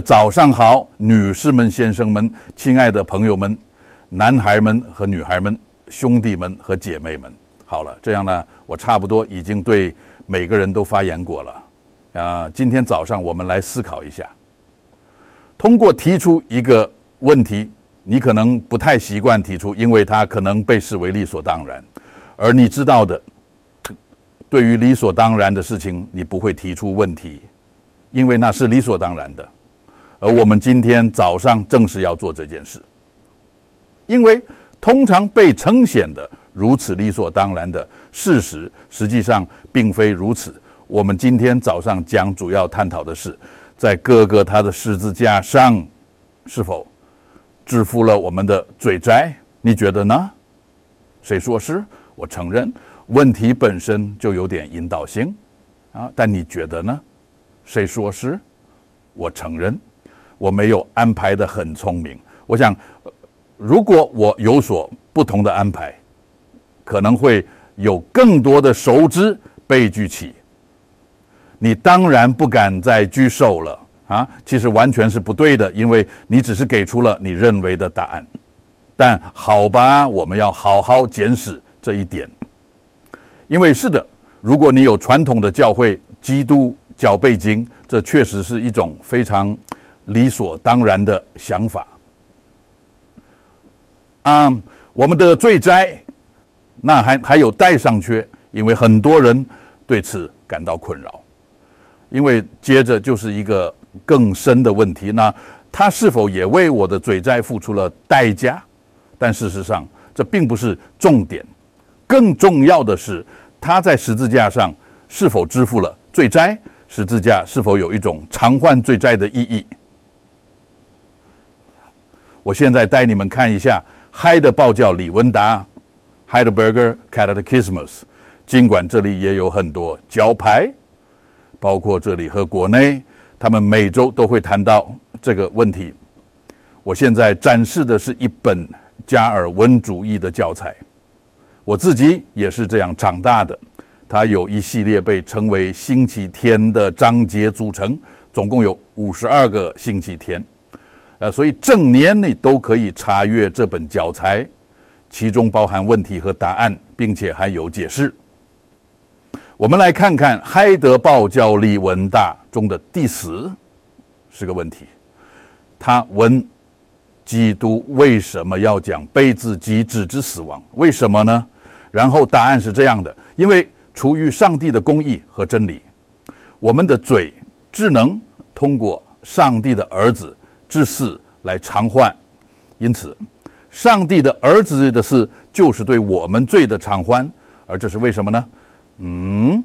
早上好，女士们、先生们，亲爱的朋友们，男孩们和女孩们，兄弟们和姐妹们，好了，这样呢，我差不多已经对每个人都发言过了。啊，今天早上我们来思考一下，通过提出一个问题，你可能不太习惯提出，因为它可能被视为理所当然，而你知道的，对于理所当然的事情，你不会提出问题，因为那是理所当然的。而我们今天早上正是要做这件事，因为通常被呈现的如此理所当然的事实，实际上并非如此。我们今天早上将主要探讨的是，在各个他的十字架上，是否支付了我们的罪债？你觉得呢？谁说是？我承认问题本身就有点引导性啊，但你觉得呢？谁说是？我承认。我没有安排的很聪明。我想，如果我有所不同的安排，可能会有更多的熟知被举起。你当然不敢再举手了啊！其实完全是不对的，因为你只是给出了你认为的答案。但好吧，我们要好好检视这一点。因为是的，如果你有传统的教会基督教背景，这确实是一种非常。理所当然的想法啊！我们的罪灾，那还还有待上缺，因为很多人对此感到困扰。因为接着就是一个更深的问题：那他是否也为我的罪灾付出了代价？但事实上，这并不是重点。更重要的是，他在十字架上是否支付了罪灾？十字架是否有一种偿还罪债的意义？我现在带你们看一下嗨的报教李文达 （Heidelberger Catechismus）。尽管这里也有很多教派，包括这里和国内，他们每周都会谈到这个问题。我现在展示的是一本加尔文主义的教材，我自己也是这样长大的。它有一系列被称为星期天的章节组成，总共有五十二个星期天。呃，所以正年内都可以查阅这本教材，其中包含问题和答案，并且还有解释。我们来看看嗨德报教理文大中的第十是个问题。他问基督为什么要讲被自己指之死亡？为什么呢？然后答案是这样的：因为出于上帝的公义和真理，我们的嘴只能通过上帝的儿子。之事来偿还，因此，上帝的儿子的事就是对我们罪的偿还，而这是为什么呢？嗯，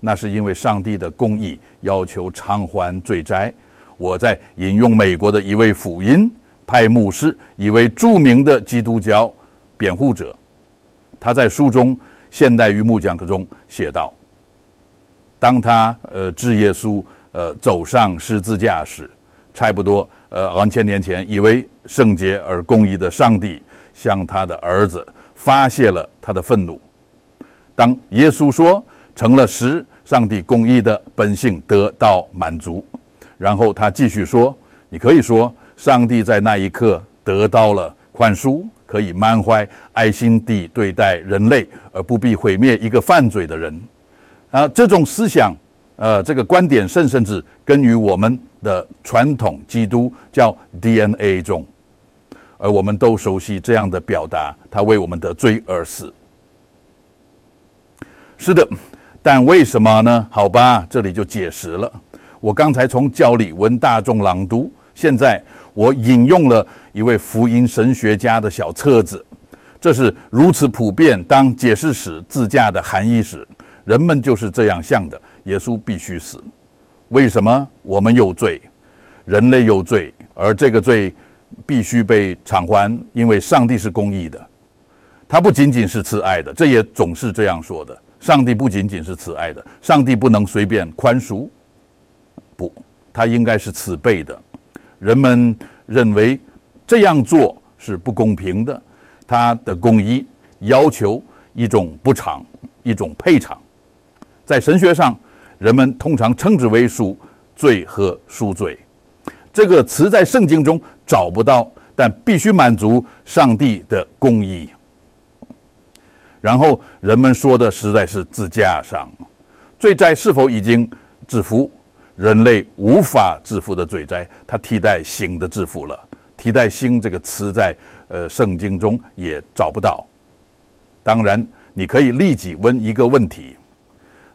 那是因为上帝的公义要求偿还罪债。我在引用美国的一位福音派牧师，一位著名的基督教辩护者，他在书中《现代与木讲课》中写道：当他呃致耶稣呃走上十字架时，差不多。呃，两千年前，以为圣洁而公义的上帝向他的儿子发泄了他的愤怒。当耶稣说成了时，上帝公义的本性得到满足。然后他继续说：“你可以说，上帝在那一刻得到了宽恕，可以满怀爱心地对待人类，而不必毁灭一个犯罪的人。”啊，这种思想。呃，这个观点甚甚至根于我们的传统基督教 DNA 中，而我们都熟悉这样的表达：他为我们的罪而死。是的，但为什么呢？好吧，这里就解释了。我刚才从教理文大众朗读，现在我引用了一位福音神学家的小册子。这是如此普遍，当解释时自驾的含义时，人们就是这样想的。耶稣必须死，为什么？我们有罪，人类有罪，而这个罪必须被偿还，因为上帝是公义的，他不仅仅是慈爱的，这也总是这样说的。上帝不仅仅是慈爱的，上帝不能随便宽恕，不，他应该是慈悲的。人们认为这样做是不公平的，他的公义要求一种补偿，一种赔偿，在神学上。人们通常称之为赎罪和赎罪，这个词在圣经中找不到，但必须满足上帝的公义。然后人们说的实在是自架上，罪灾是否已经制服？人类无法致富的罪灾，它替代新的致富了。替代“新”这个词在呃圣经中也找不到。当然，你可以立即问一个问题：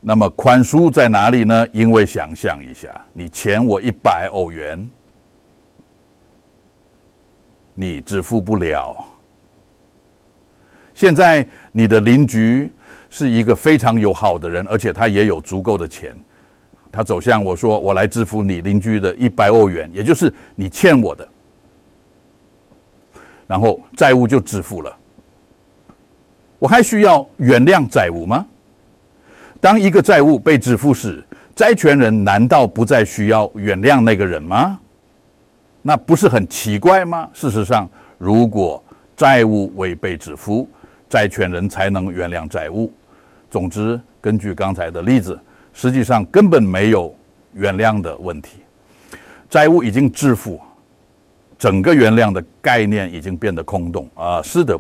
那么宽恕在哪里呢？因为想象一下，你欠我一百欧元，你支付不了。现在你的邻居是一个非常友好的人，而且他也有足够的钱。他走向我说：“我来支付你邻居的一百欧元，也就是你欠我的。”然后债务就支付了。我还需要原谅债务吗？当一个债务被支付时，债权人难道不再需要原谅那个人吗？那不是很奇怪吗？事实上，如果债务未被支付，债权人才能原谅债务。总之，根据刚才的例子，实际上根本没有原谅的问题。债务已经支付，整个原谅的概念已经变得空洞啊！是的，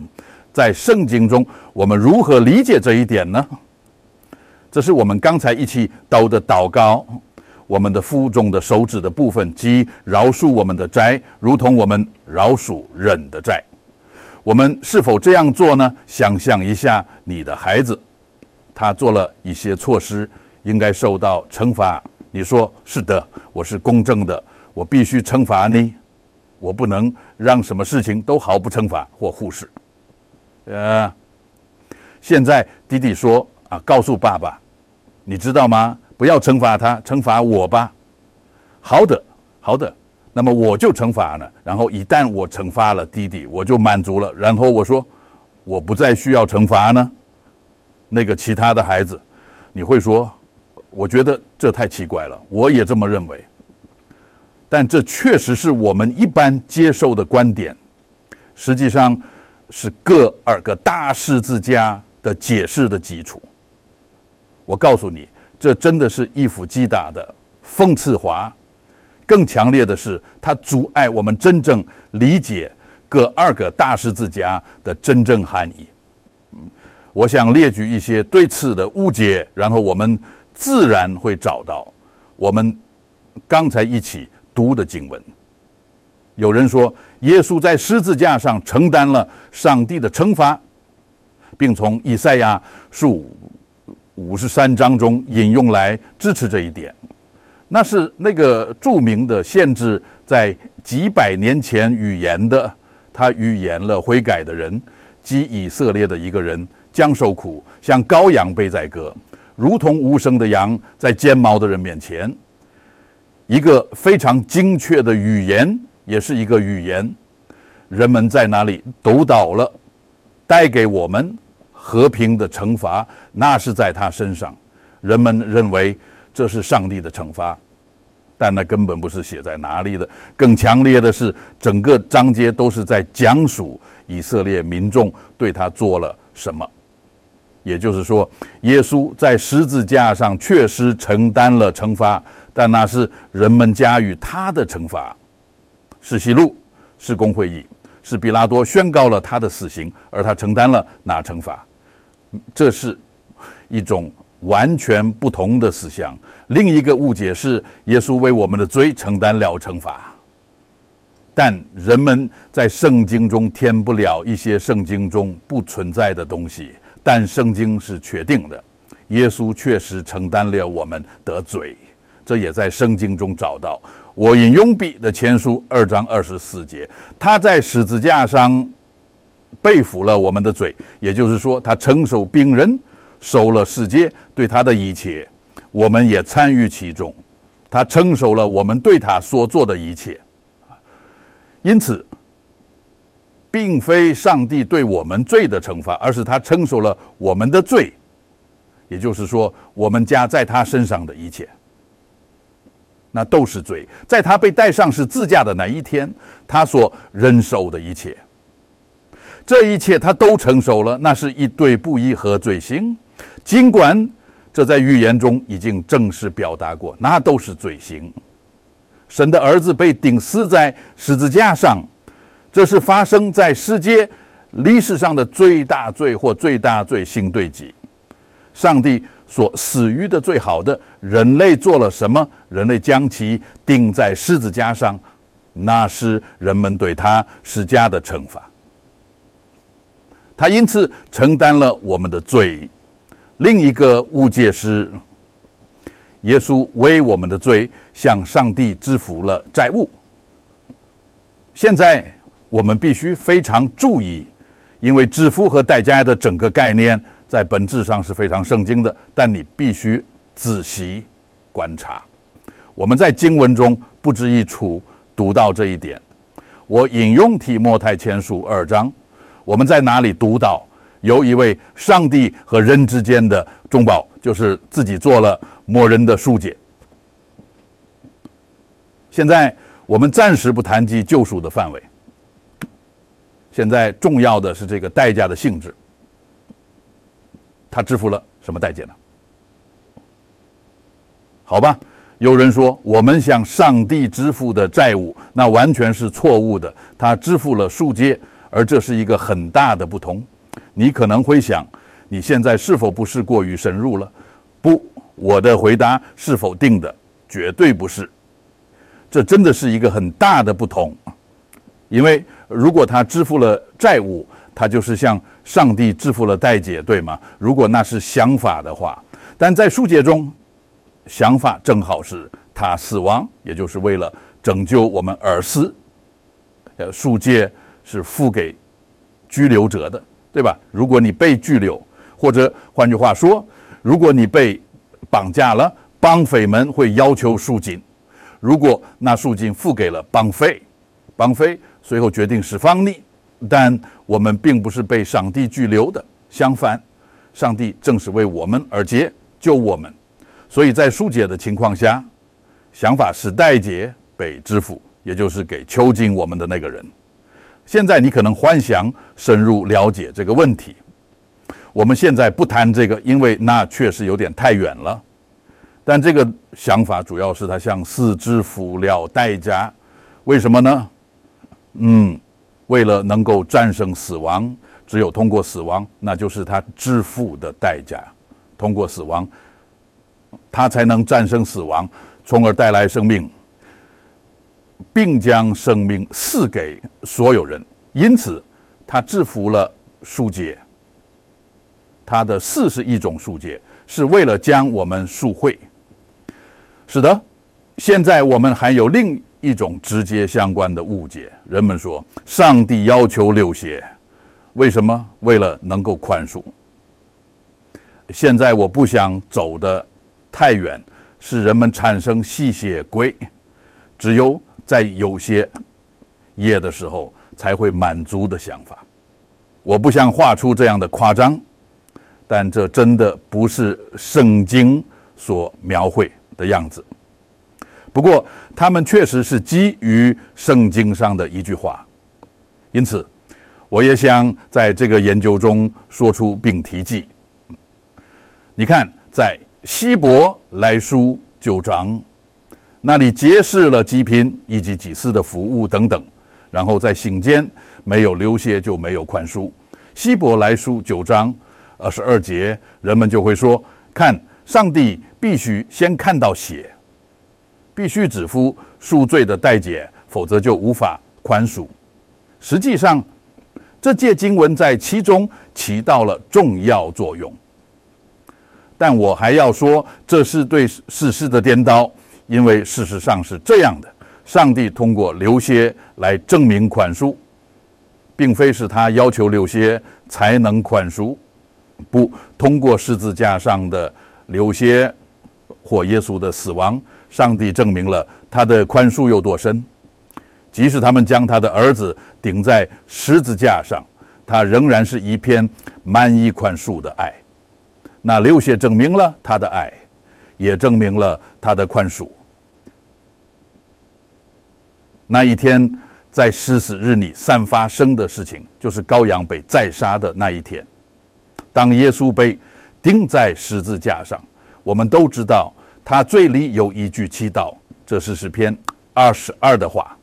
在圣经中，我们如何理解这一点呢？这是我们刚才一起祷的祷告。我们的腹中的手指的部分，即饶恕我们的债，如同我们饶恕人的债。我们是否这样做呢？想象一下，你的孩子，他做了一些措施，应该受到惩罚。你说是的，我是公正的，我必须惩罚你，我不能让什么事情都毫不惩罚或忽视。呃，现在弟弟说啊，告诉爸爸，你知道吗？不要惩罚他，惩罚我吧。好的，好的。那么我就惩罚了，然后一旦我惩罚了弟弟，我就满足了。然后我说，我不再需要惩罚呢。那个其他的孩子，你会说，我觉得这太奇怪了。我也这么认为，但这确实是我们一般接受的观点，实际上是各二个大十字架的解释的基础。我告诉你，这真的是一夫击打的讽刺华。更强烈的是，它阻碍我们真正理解各二个大十字架的真正含义。我想列举一些对此的误解，然后我们自然会找到我们刚才一起读的经文。有人说，耶稣在十字架上承担了上帝的惩罚，并从以赛亚书五十三章中引用来支持这一点。那是那个著名的限制在几百年前预言的，他预言了悔改的人及以色列的一个人将受苦，像羔羊被宰割，如同无声的羊在尖毛的人面前。一个非常精确的语言，也是一个语言。人们在哪里读到了，带给我们和平的惩罚，那是在他身上。人们认为。这是上帝的惩罚，但那根本不是写在哪里的。更强烈的是，整个章节都是在讲述以色列民众对他做了什么。也就是说，耶稣在十字架上确实承担了惩罚，但那是人们加于他的惩罚。是西路，是公会议，是比拉多宣告了他的死刑，而他承担了那惩罚。这是一种。完全不同的思想。另一个误解是，耶稣为我们的罪承担了惩罚。但人们在圣经中填不了一些圣经中不存在的东西。但圣经是确定的，耶稣确实承担了我们的罪。这也在圣经中找到。我引用彼的前书二章二十四节，他在十字架上背负了我们的罪，也就是说，他承受病人。受了世界对他的一切，我们也参与其中。他承受了我们对他所做的一切，因此，并非上帝对我们罪的惩罚，而是他承受了我们的罪。也就是说，我们加在他身上的一切，那都是罪。在他被带上是自驾的那一天，他所忍受的一切，这一切他都承受了。那是一对不义和罪行。尽管这在预言中已经正式表达过，那都是罪行。神的儿子被钉死在十字架上，这是发生在世界历史上的最大罪或最大罪行对己。上帝所死于的最好的人类做了什么？人类将其钉在十字架上，那是人们对他施加的惩罚。他因此承担了我们的罪。另一个误解是，耶稣为我们的罪向上帝支付了债务。现在我们必须非常注意，因为支付和代价的整个概念在本质上是非常圣经的，但你必须仔细观察。我们在经文中不止一处读到这一点。我引用提摩太前书二章，我们在哪里读到？有一位上帝和人之间的中保，就是自己做了默人的疏解。现在我们暂时不谈及救赎的范围，现在重要的是这个代价的性质。他支付了什么代价呢？好吧，有人说我们向上帝支付的债务，那完全是错误的。他支付了赎解，而这是一个很大的不同。你可能会想，你现在是否不是过于深入了？不，我的回答是否定的，绝对不是。这真的是一个很大的不同，因为如果他支付了债务，他就是向上帝支付了代价，对吗？如果那是想法的话，但在书解中，想法正好是他死亡，也就是为了拯救我们而死。呃，书解是付给拘留者的。对吧？如果你被拘留，或者换句话说，如果你被绑架了，绑匪们会要求赎金。如果那赎金付给了绑匪，绑匪随后决定释放你，但我们并不是被上帝拘留的，相反，上帝正是为我们而结救我们。所以在赎解的情况下，想法是代解被支付，也就是给囚禁我们的那个人。现在你可能幻想深入了解这个问题，我们现在不谈这个，因为那确实有点太远了。但这个想法主要是他向死支付了代价，为什么呢？嗯，为了能够战胜死亡，只有通过死亡，那就是他支付的代价。通过死亡，他才能战胜死亡，从而带来生命。并将生命赐给所有人，因此他制服了树解。他的四是一种树解，是为了将我们赎回。是的，现在我们还有另一种直接相关的误解。人们说，上帝要求流血，为什么？为了能够宽恕。现在我不想走的太远，使人们产生吸血鬼。只有。在有些夜的时候才会满足的想法，我不想画出这样的夸张，但这真的不是圣经所描绘的样子。不过，他们确实是基于圣经上的一句话，因此，我也想在这个研究中说出并提及。你看，在希伯来书九章。那里揭示了祭品以及祭司的服务等等，然后在醒间没有流血就没有宽恕。希伯来书九章二十二节，人们就会说：看，上帝必须先看到血，必须指付赎罪的代解，否则就无法宽恕。实际上，这节经文在其中起到了重要作用。但我还要说，这是对事实的颠倒。因为事实上是这样的，上帝通过流血来证明宽恕，并非是他要求流血才能宽恕。不，通过十字架上的流血或耶稣的死亡，上帝证明了他的宽恕有多深。即使他们将他的儿子顶在十字架上，他仍然是一片满意宽恕的爱。那流血证明了他的爱，也证明了他的宽恕。那一天，在狮死日里散发生的事情，就是羔羊被宰杀的那一天。当耶稣被钉在十字架上，我们都知道他嘴里有一句祈祷，这是诗篇二十二的话，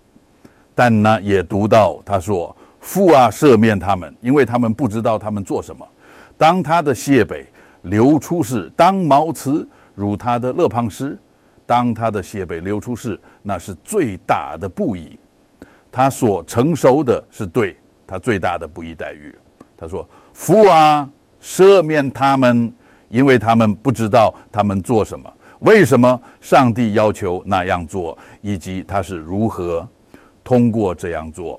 但呢也读到他说：“父啊，赦免他们，因为他们不知道他们做什么。”当他的血北流出时，当毛刺如他的勒庞时，当他的血被流出时，那是最大的不义。他所承受的是对他最大的不义待遇。他说：“父啊，赦免他们，因为他们不知道他们做什么。为什么上帝要求那样做，以及他是如何通过这样做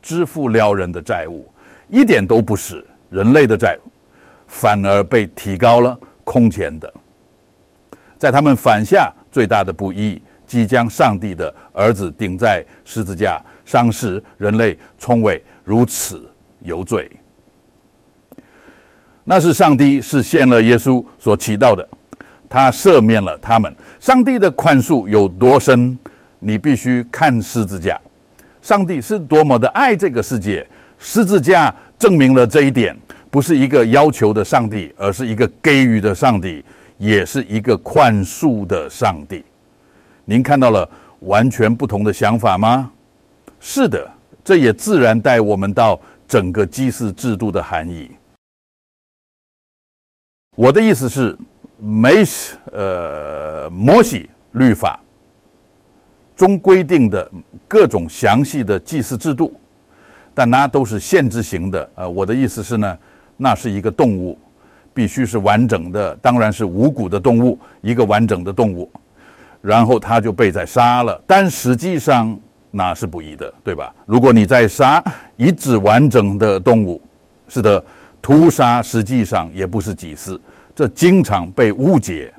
支付了人的债务，一点都不是人类的债务，反而被提高了空前的。在他们犯下最大的不义。”即将上帝的儿子钉在十字架上时，人类从未如此有罪。那是上帝是献了耶稣所起到的，他赦免了他们。上帝的宽恕有多深？你必须看十字架。上帝是多么的爱这个世界，十字架证明了这一点。不是一个要求的上帝，而是一个给予的上帝，也是一个宽恕的上帝。您看到了完全不同的想法吗？是的，这也自然带我们到整个祭祀制度的含义。我的意思是，没呃摩西律法中规定的各种详细的祭祀制度，但那都是限制型的。呃，我的意思是呢，那是一个动物，必须是完整的，当然是无骨的动物，一个完整的动物。然后他就被宰杀了，但实际上那是不义的，对吧？如果你在杀一只完整的动物，是的，屠杀实际上也不是祭祀，这经常被误解。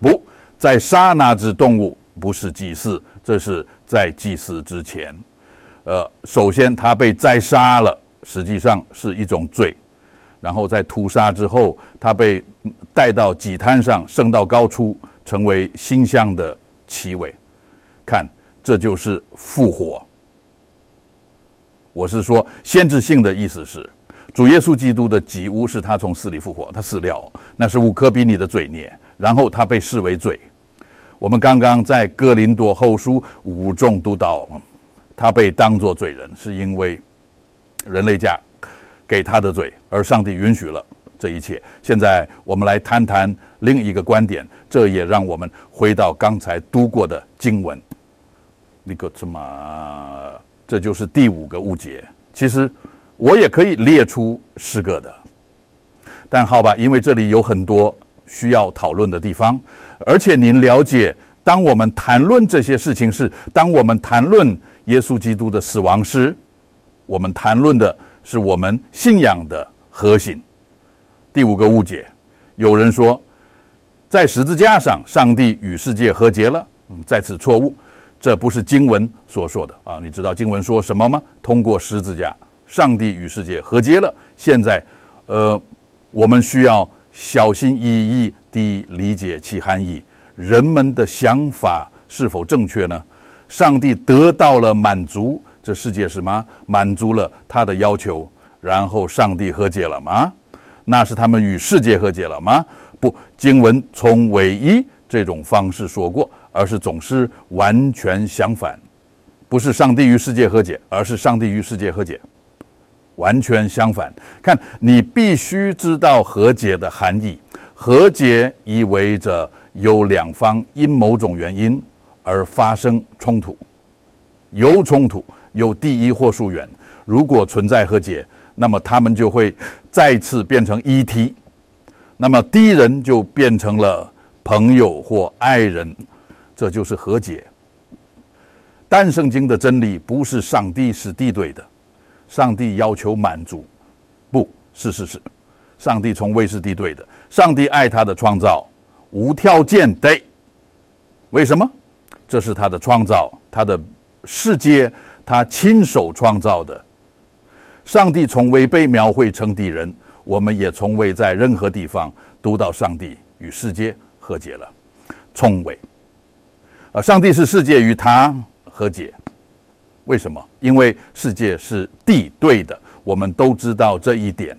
不在杀那只动物不是祭祀，这是在祭祀之前。呃，首先他被宰杀了，实际上是一种罪。然后在屠杀之后，他被带到祭坛上，升到高处。成为星象的奇伟，看，这就是复活。我是说，先知性的意思是，主耶稣基督的吉屋是他从死里复活，他死了，那是五科比尼的罪孽，然后他被视为罪。我们刚刚在哥林多后书五中读到，他被当作罪人，是因为人类家给他的罪，而上帝允许了。这一切，现在我们来谈谈另一个观点，这也让我们回到刚才读过的经文。那个什么，这就是第五个误解。其实我也可以列出十个的，但好吧，因为这里有很多需要讨论的地方，而且您了解，当我们谈论这些事情时，当我们谈论耶稣基督的死亡时，我们谈论的是我们信仰的核心。第五个误解，有人说，在十字架上，上帝与世界和解了。嗯，在此错误，这不是经文所说的啊！你知道经文说什么吗？通过十字架，上帝与世界和解了。现在，呃，我们需要小心翼翼地理解其含义。人们的想法是否正确呢？上帝得到了满足，这世界是吗？满足了他的要求，然后上帝和解了吗？那是他们与世界和解了吗？不，经文从唯一这种方式说过，而是总是完全相反。不是上帝与世界和解，而是上帝与世界和解，完全相反。看你必须知道和解的含义。和解意味着有两方因某种原因而发生冲突，有冲突，有第一或溯源。如果存在和解。那么他们就会再次变成一体，那么敌人就变成了朋友或爱人，这就是和解。但圣经的真理不是上帝是敌对的，上帝要求满足，不是是是，上帝从未是敌对的。上帝爱他的创造，无条件的。为什么？这是他的创造，他的世界，他亲手创造的。上帝从未被描绘成敌人，我们也从未在任何地方读到上帝与世界和解了。从未。啊，上帝是世界与他和解，为什么？因为世界是敌对的，我们都知道这一点。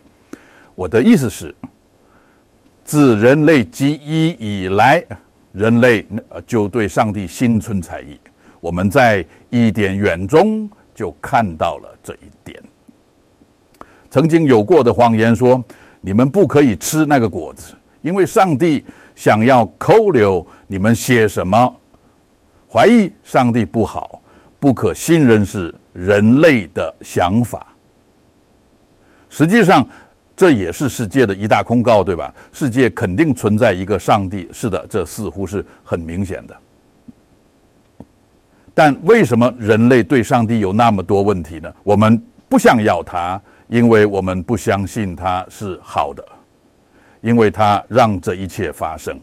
我的意思是，自人类记忆以来，人类就对上帝心存猜疑。我们在一点远中就看到了这一点。曾经有过的谎言说：“你们不可以吃那个果子，因为上帝想要扣留你们些什么？怀疑上帝不好，不可信任是人类的想法。实际上，这也是世界的一大公告，对吧？世界肯定存在一个上帝，是的，这似乎是很明显的。”但为什么人类对上帝有那么多问题呢？我们不想要他，因为我们不相信他是好的，因为他让这一切发生。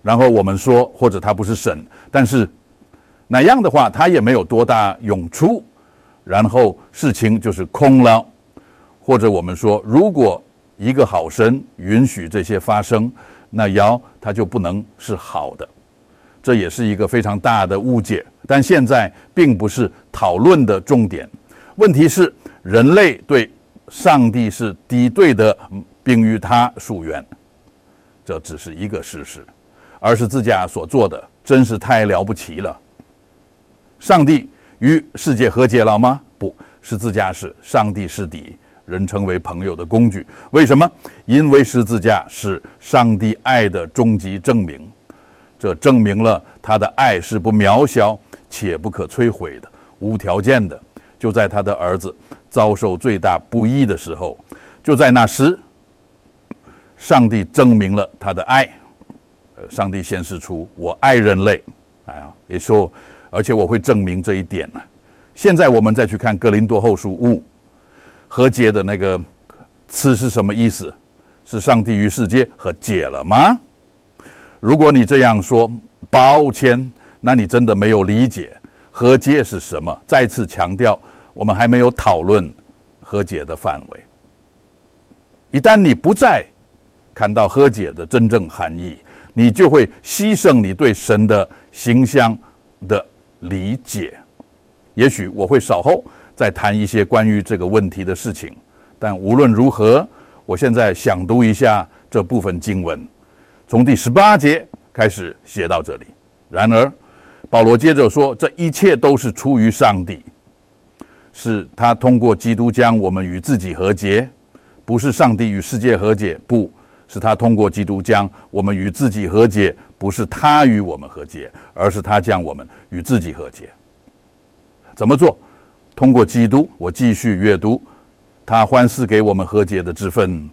然后我们说，或者他不是神，但是那样的话，他也没有多大用处，然后事情就是空了。或者我们说，如果一个好神允许这些发生，那妖他就不能是好的。这也是一个非常大的误解，但现在并不是讨论的重点。问题是，人类对上帝是敌对的，并与他疏远，这只是一个事实。而是自家所做的，真是太了不起了。上帝与世界和解了吗？不是自家是上帝是敌，人成为朋友的工具。为什么？因为十字架是上帝爱的终极证明。这证明了他的爱是不渺小且不可摧毁的、无条件的。就在他的儿子遭受最大不义的时候，就在那时，上帝证明了他的爱。呃，上帝显示出我爱人类，哎呀，也说，而且我会证明这一点呢。现在我们再去看哥林多后书五和解的那个词是什么意思？是上帝与世界和解了吗？如果你这样说，抱歉，那你真的没有理解和解是什么。再次强调，我们还没有讨论和解的范围。一旦你不再看到和解的真正含义，你就会牺牲你对神的形象的理解。也许我会稍后再谈一些关于这个问题的事情，但无论如何，我现在想读一下这部分经文。从第十八节开始写到这里。然而，保罗接着说：“这一切都是出于上帝，是他通过基督将我们与自己和解，不是上帝与世界和解，不是他通过基督将我们与自己和解，不是他与我们和解，而是他将我们与自己和解。怎么做？通过基督。我继续阅读，他欢赐给我们和解的之分。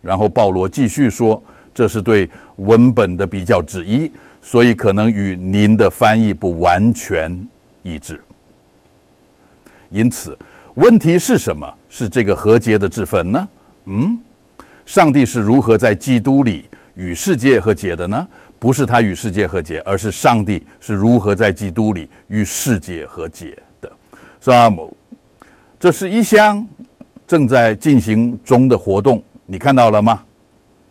然后保罗继续说。”这是对文本的比较之一，所以可能与您的翻译不完全一致。因此，问题是什么？是这个和解的之分呢？嗯，上帝是如何在基督里与世界和解的呢？不是他与世界和解，而是上帝是如何在基督里与世界和解的。萨姆，这是一项正在进行中的活动，你看到了吗？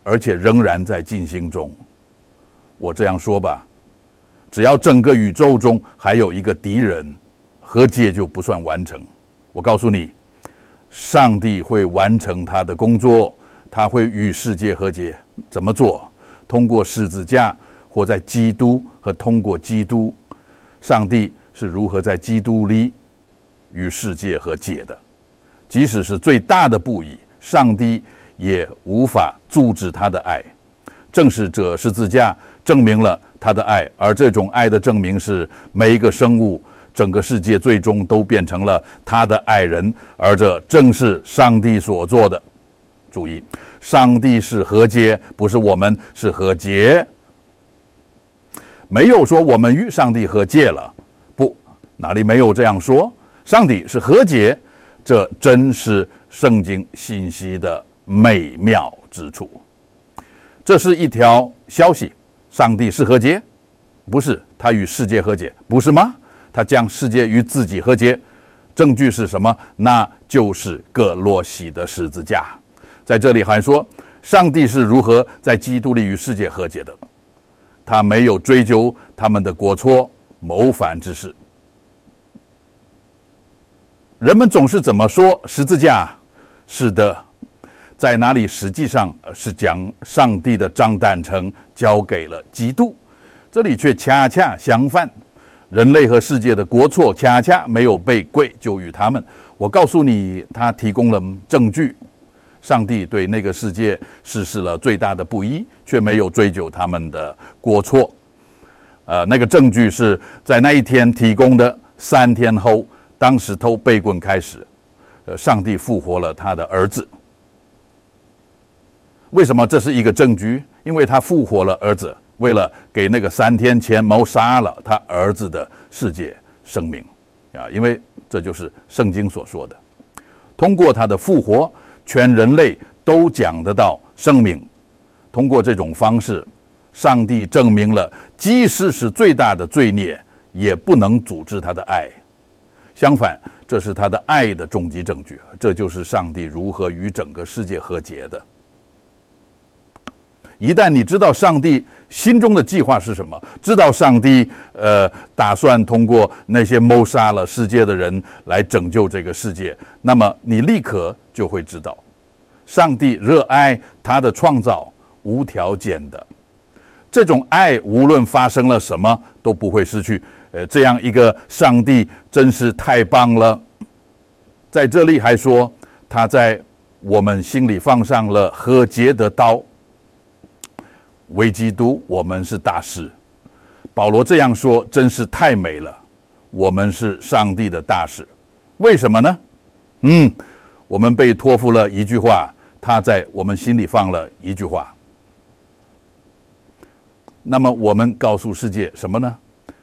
而且仍然在进行中。我这样说吧，只要整个宇宙中还有一个敌人，和解就不算完成。我告诉你，上帝会完成他的工作，他会与世界和解。怎么做？通过十字架，或在基督和通过基督。上帝是如何在基督里与世界和解的？即使是最大的不义，上帝。也无法阻止他的爱，正是这十字架证明了他的爱，而这种爱的证明是每一个生物、整个世界最终都变成了他的爱人，而这正是上帝所做的。注意，上帝是和解，不是我们是和解，没有说我们与上帝和解了，不，哪里没有这样说？上帝是和解，这真是圣经信息的。美妙之处，这是一条消息。上帝是和解，不是他与世界和解，不是吗？他将世界与自己和解，证据是什么？那就是各洛西的十字架。在这里还说，上帝是如何在基督里与世界和解的？他没有追究他们的过错、谋反之事。人们总是怎么说？十字架是的。在哪里？实际上是将上帝的账单成交给了基督，这里却恰恰相反，人类和世界的过错恰恰没有被归咎于他们。我告诉你，他提供了证据。上帝对那个世界实施了最大的不义，却没有追究他们的过错。呃，那个证据是在那一天提供的。三天后，当时偷被棍开始，呃，上帝复活了他的儿子。为什么这是一个证据？因为他复活了儿子，为了给那个三天前谋杀了他儿子的世界生命啊！因为这就是圣经所说的，通过他的复活。全人类都讲得到生命，通过这种方式，上帝证明了，即使是最大的罪孽，也不能阻止他的爱。相反，这是他的爱的终极证据。这就是上帝如何与整个世界和解的。一旦你知道上帝心中的计划是什么，知道上帝呃打算通过那些谋杀了世界的人来拯救这个世界，那么你立刻就会知道，上帝热爱他的创造，无条件的，这种爱无论发生了什么都不会失去。呃，这样一个上帝真是太棒了。在这里还说他在我们心里放上了和解的刀。为基督，我们是大事。保罗这样说，真是太美了。我们是上帝的大事，为什么呢？嗯，我们被托付了一句话，他在我们心里放了一句话。那么我们告诉世界什么呢？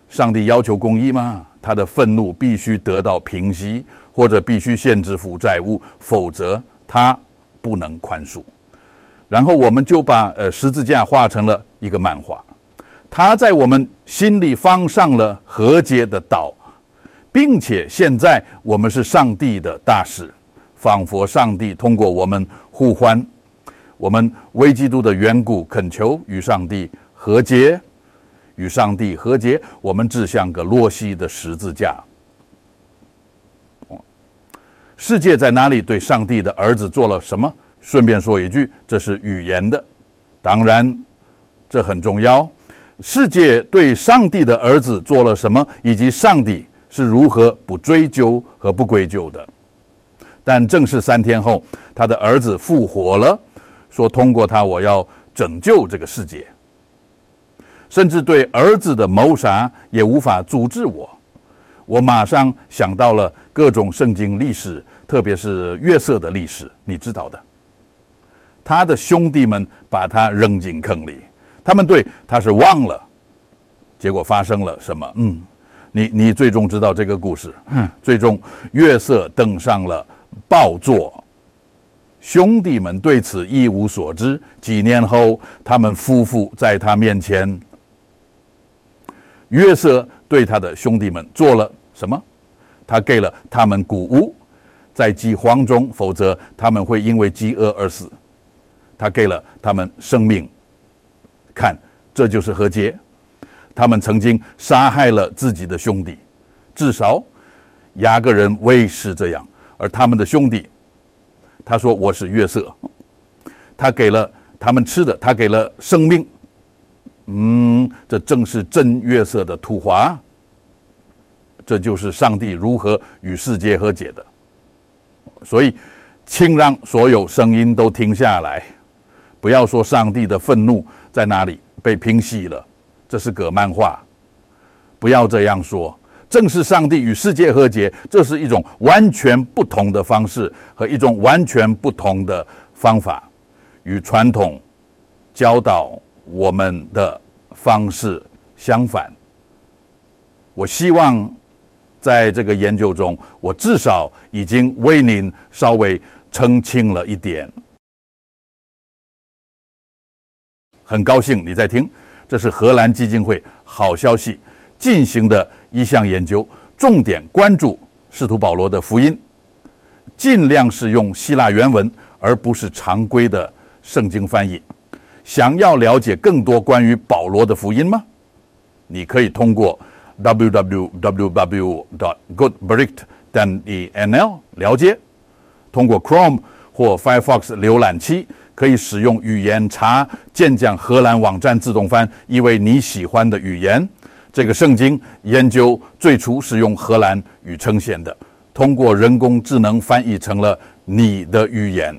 上帝要求公义吗？他的愤怒必须得到平息，或者必须限制负债务，否则他不能宽恕。然后我们就把呃十字架画成了一个漫画，他在我们心里放上了和解的岛，并且现在我们是上帝的大使，仿佛上帝通过我们互欢，我们为基督的缘故恳求与上帝和解，与上帝和解，我们志向个洛西的十字架。世界在哪里？对上帝的儿子做了什么？顺便说一句，这是语言的，当然，这很重要。世界对上帝的儿子做了什么，以及上帝是如何不追究和不归咎的。但正是三天后，他的儿子复活了，说通过他，我要拯救这个世界。甚至对儿子的谋杀也无法阻止我。我马上想到了各种圣经历史，特别是约瑟的历史，你知道的。他的兄弟们把他扔进坑里，他们对他是忘了，结果发生了什么？嗯，你你最终知道这个故事。嗯，最终月色登上了宝座，兄弟们对此一无所知。几年后，他们夫妇在他面前，约瑟对他的兄弟们做了什么？他给了他们谷物，在饥荒中，否则他们会因为饥饿而死。他给了他们生命，看，这就是和解。他们曾经杀害了自己的兄弟，至少雅各人未是这样。而他们的兄弟，他说我是月色，他给了他们吃的，他给了生命。嗯，这正是真月色的土华。这就是上帝如何与世界和解的。所以，请让所有声音都停下来。不要说上帝的愤怒在哪里被平息了，这是个漫画。不要这样说，正是上帝与世界和解，这是一种完全不同的方式和一种完全不同的方法，与传统教导我们的方式相反。我希望在这个研究中，我至少已经为您稍微澄清了一点。很高兴你在听，这是荷兰基金会好消息进行的一项研究，重点关注使徒保罗的福音，尽量是用希腊原文，而不是常规的圣经翻译。想要了解更多关于保罗的福音吗？你可以通过 www.goodbricht.nl 了解。通过 Chrome 或 Firefox 浏览器。可以使用语言查健讲荷兰网站自动翻，译为你喜欢的语言。这个圣经研究最初是用荷兰语呈现的，通过人工智能翻译成了你的语言。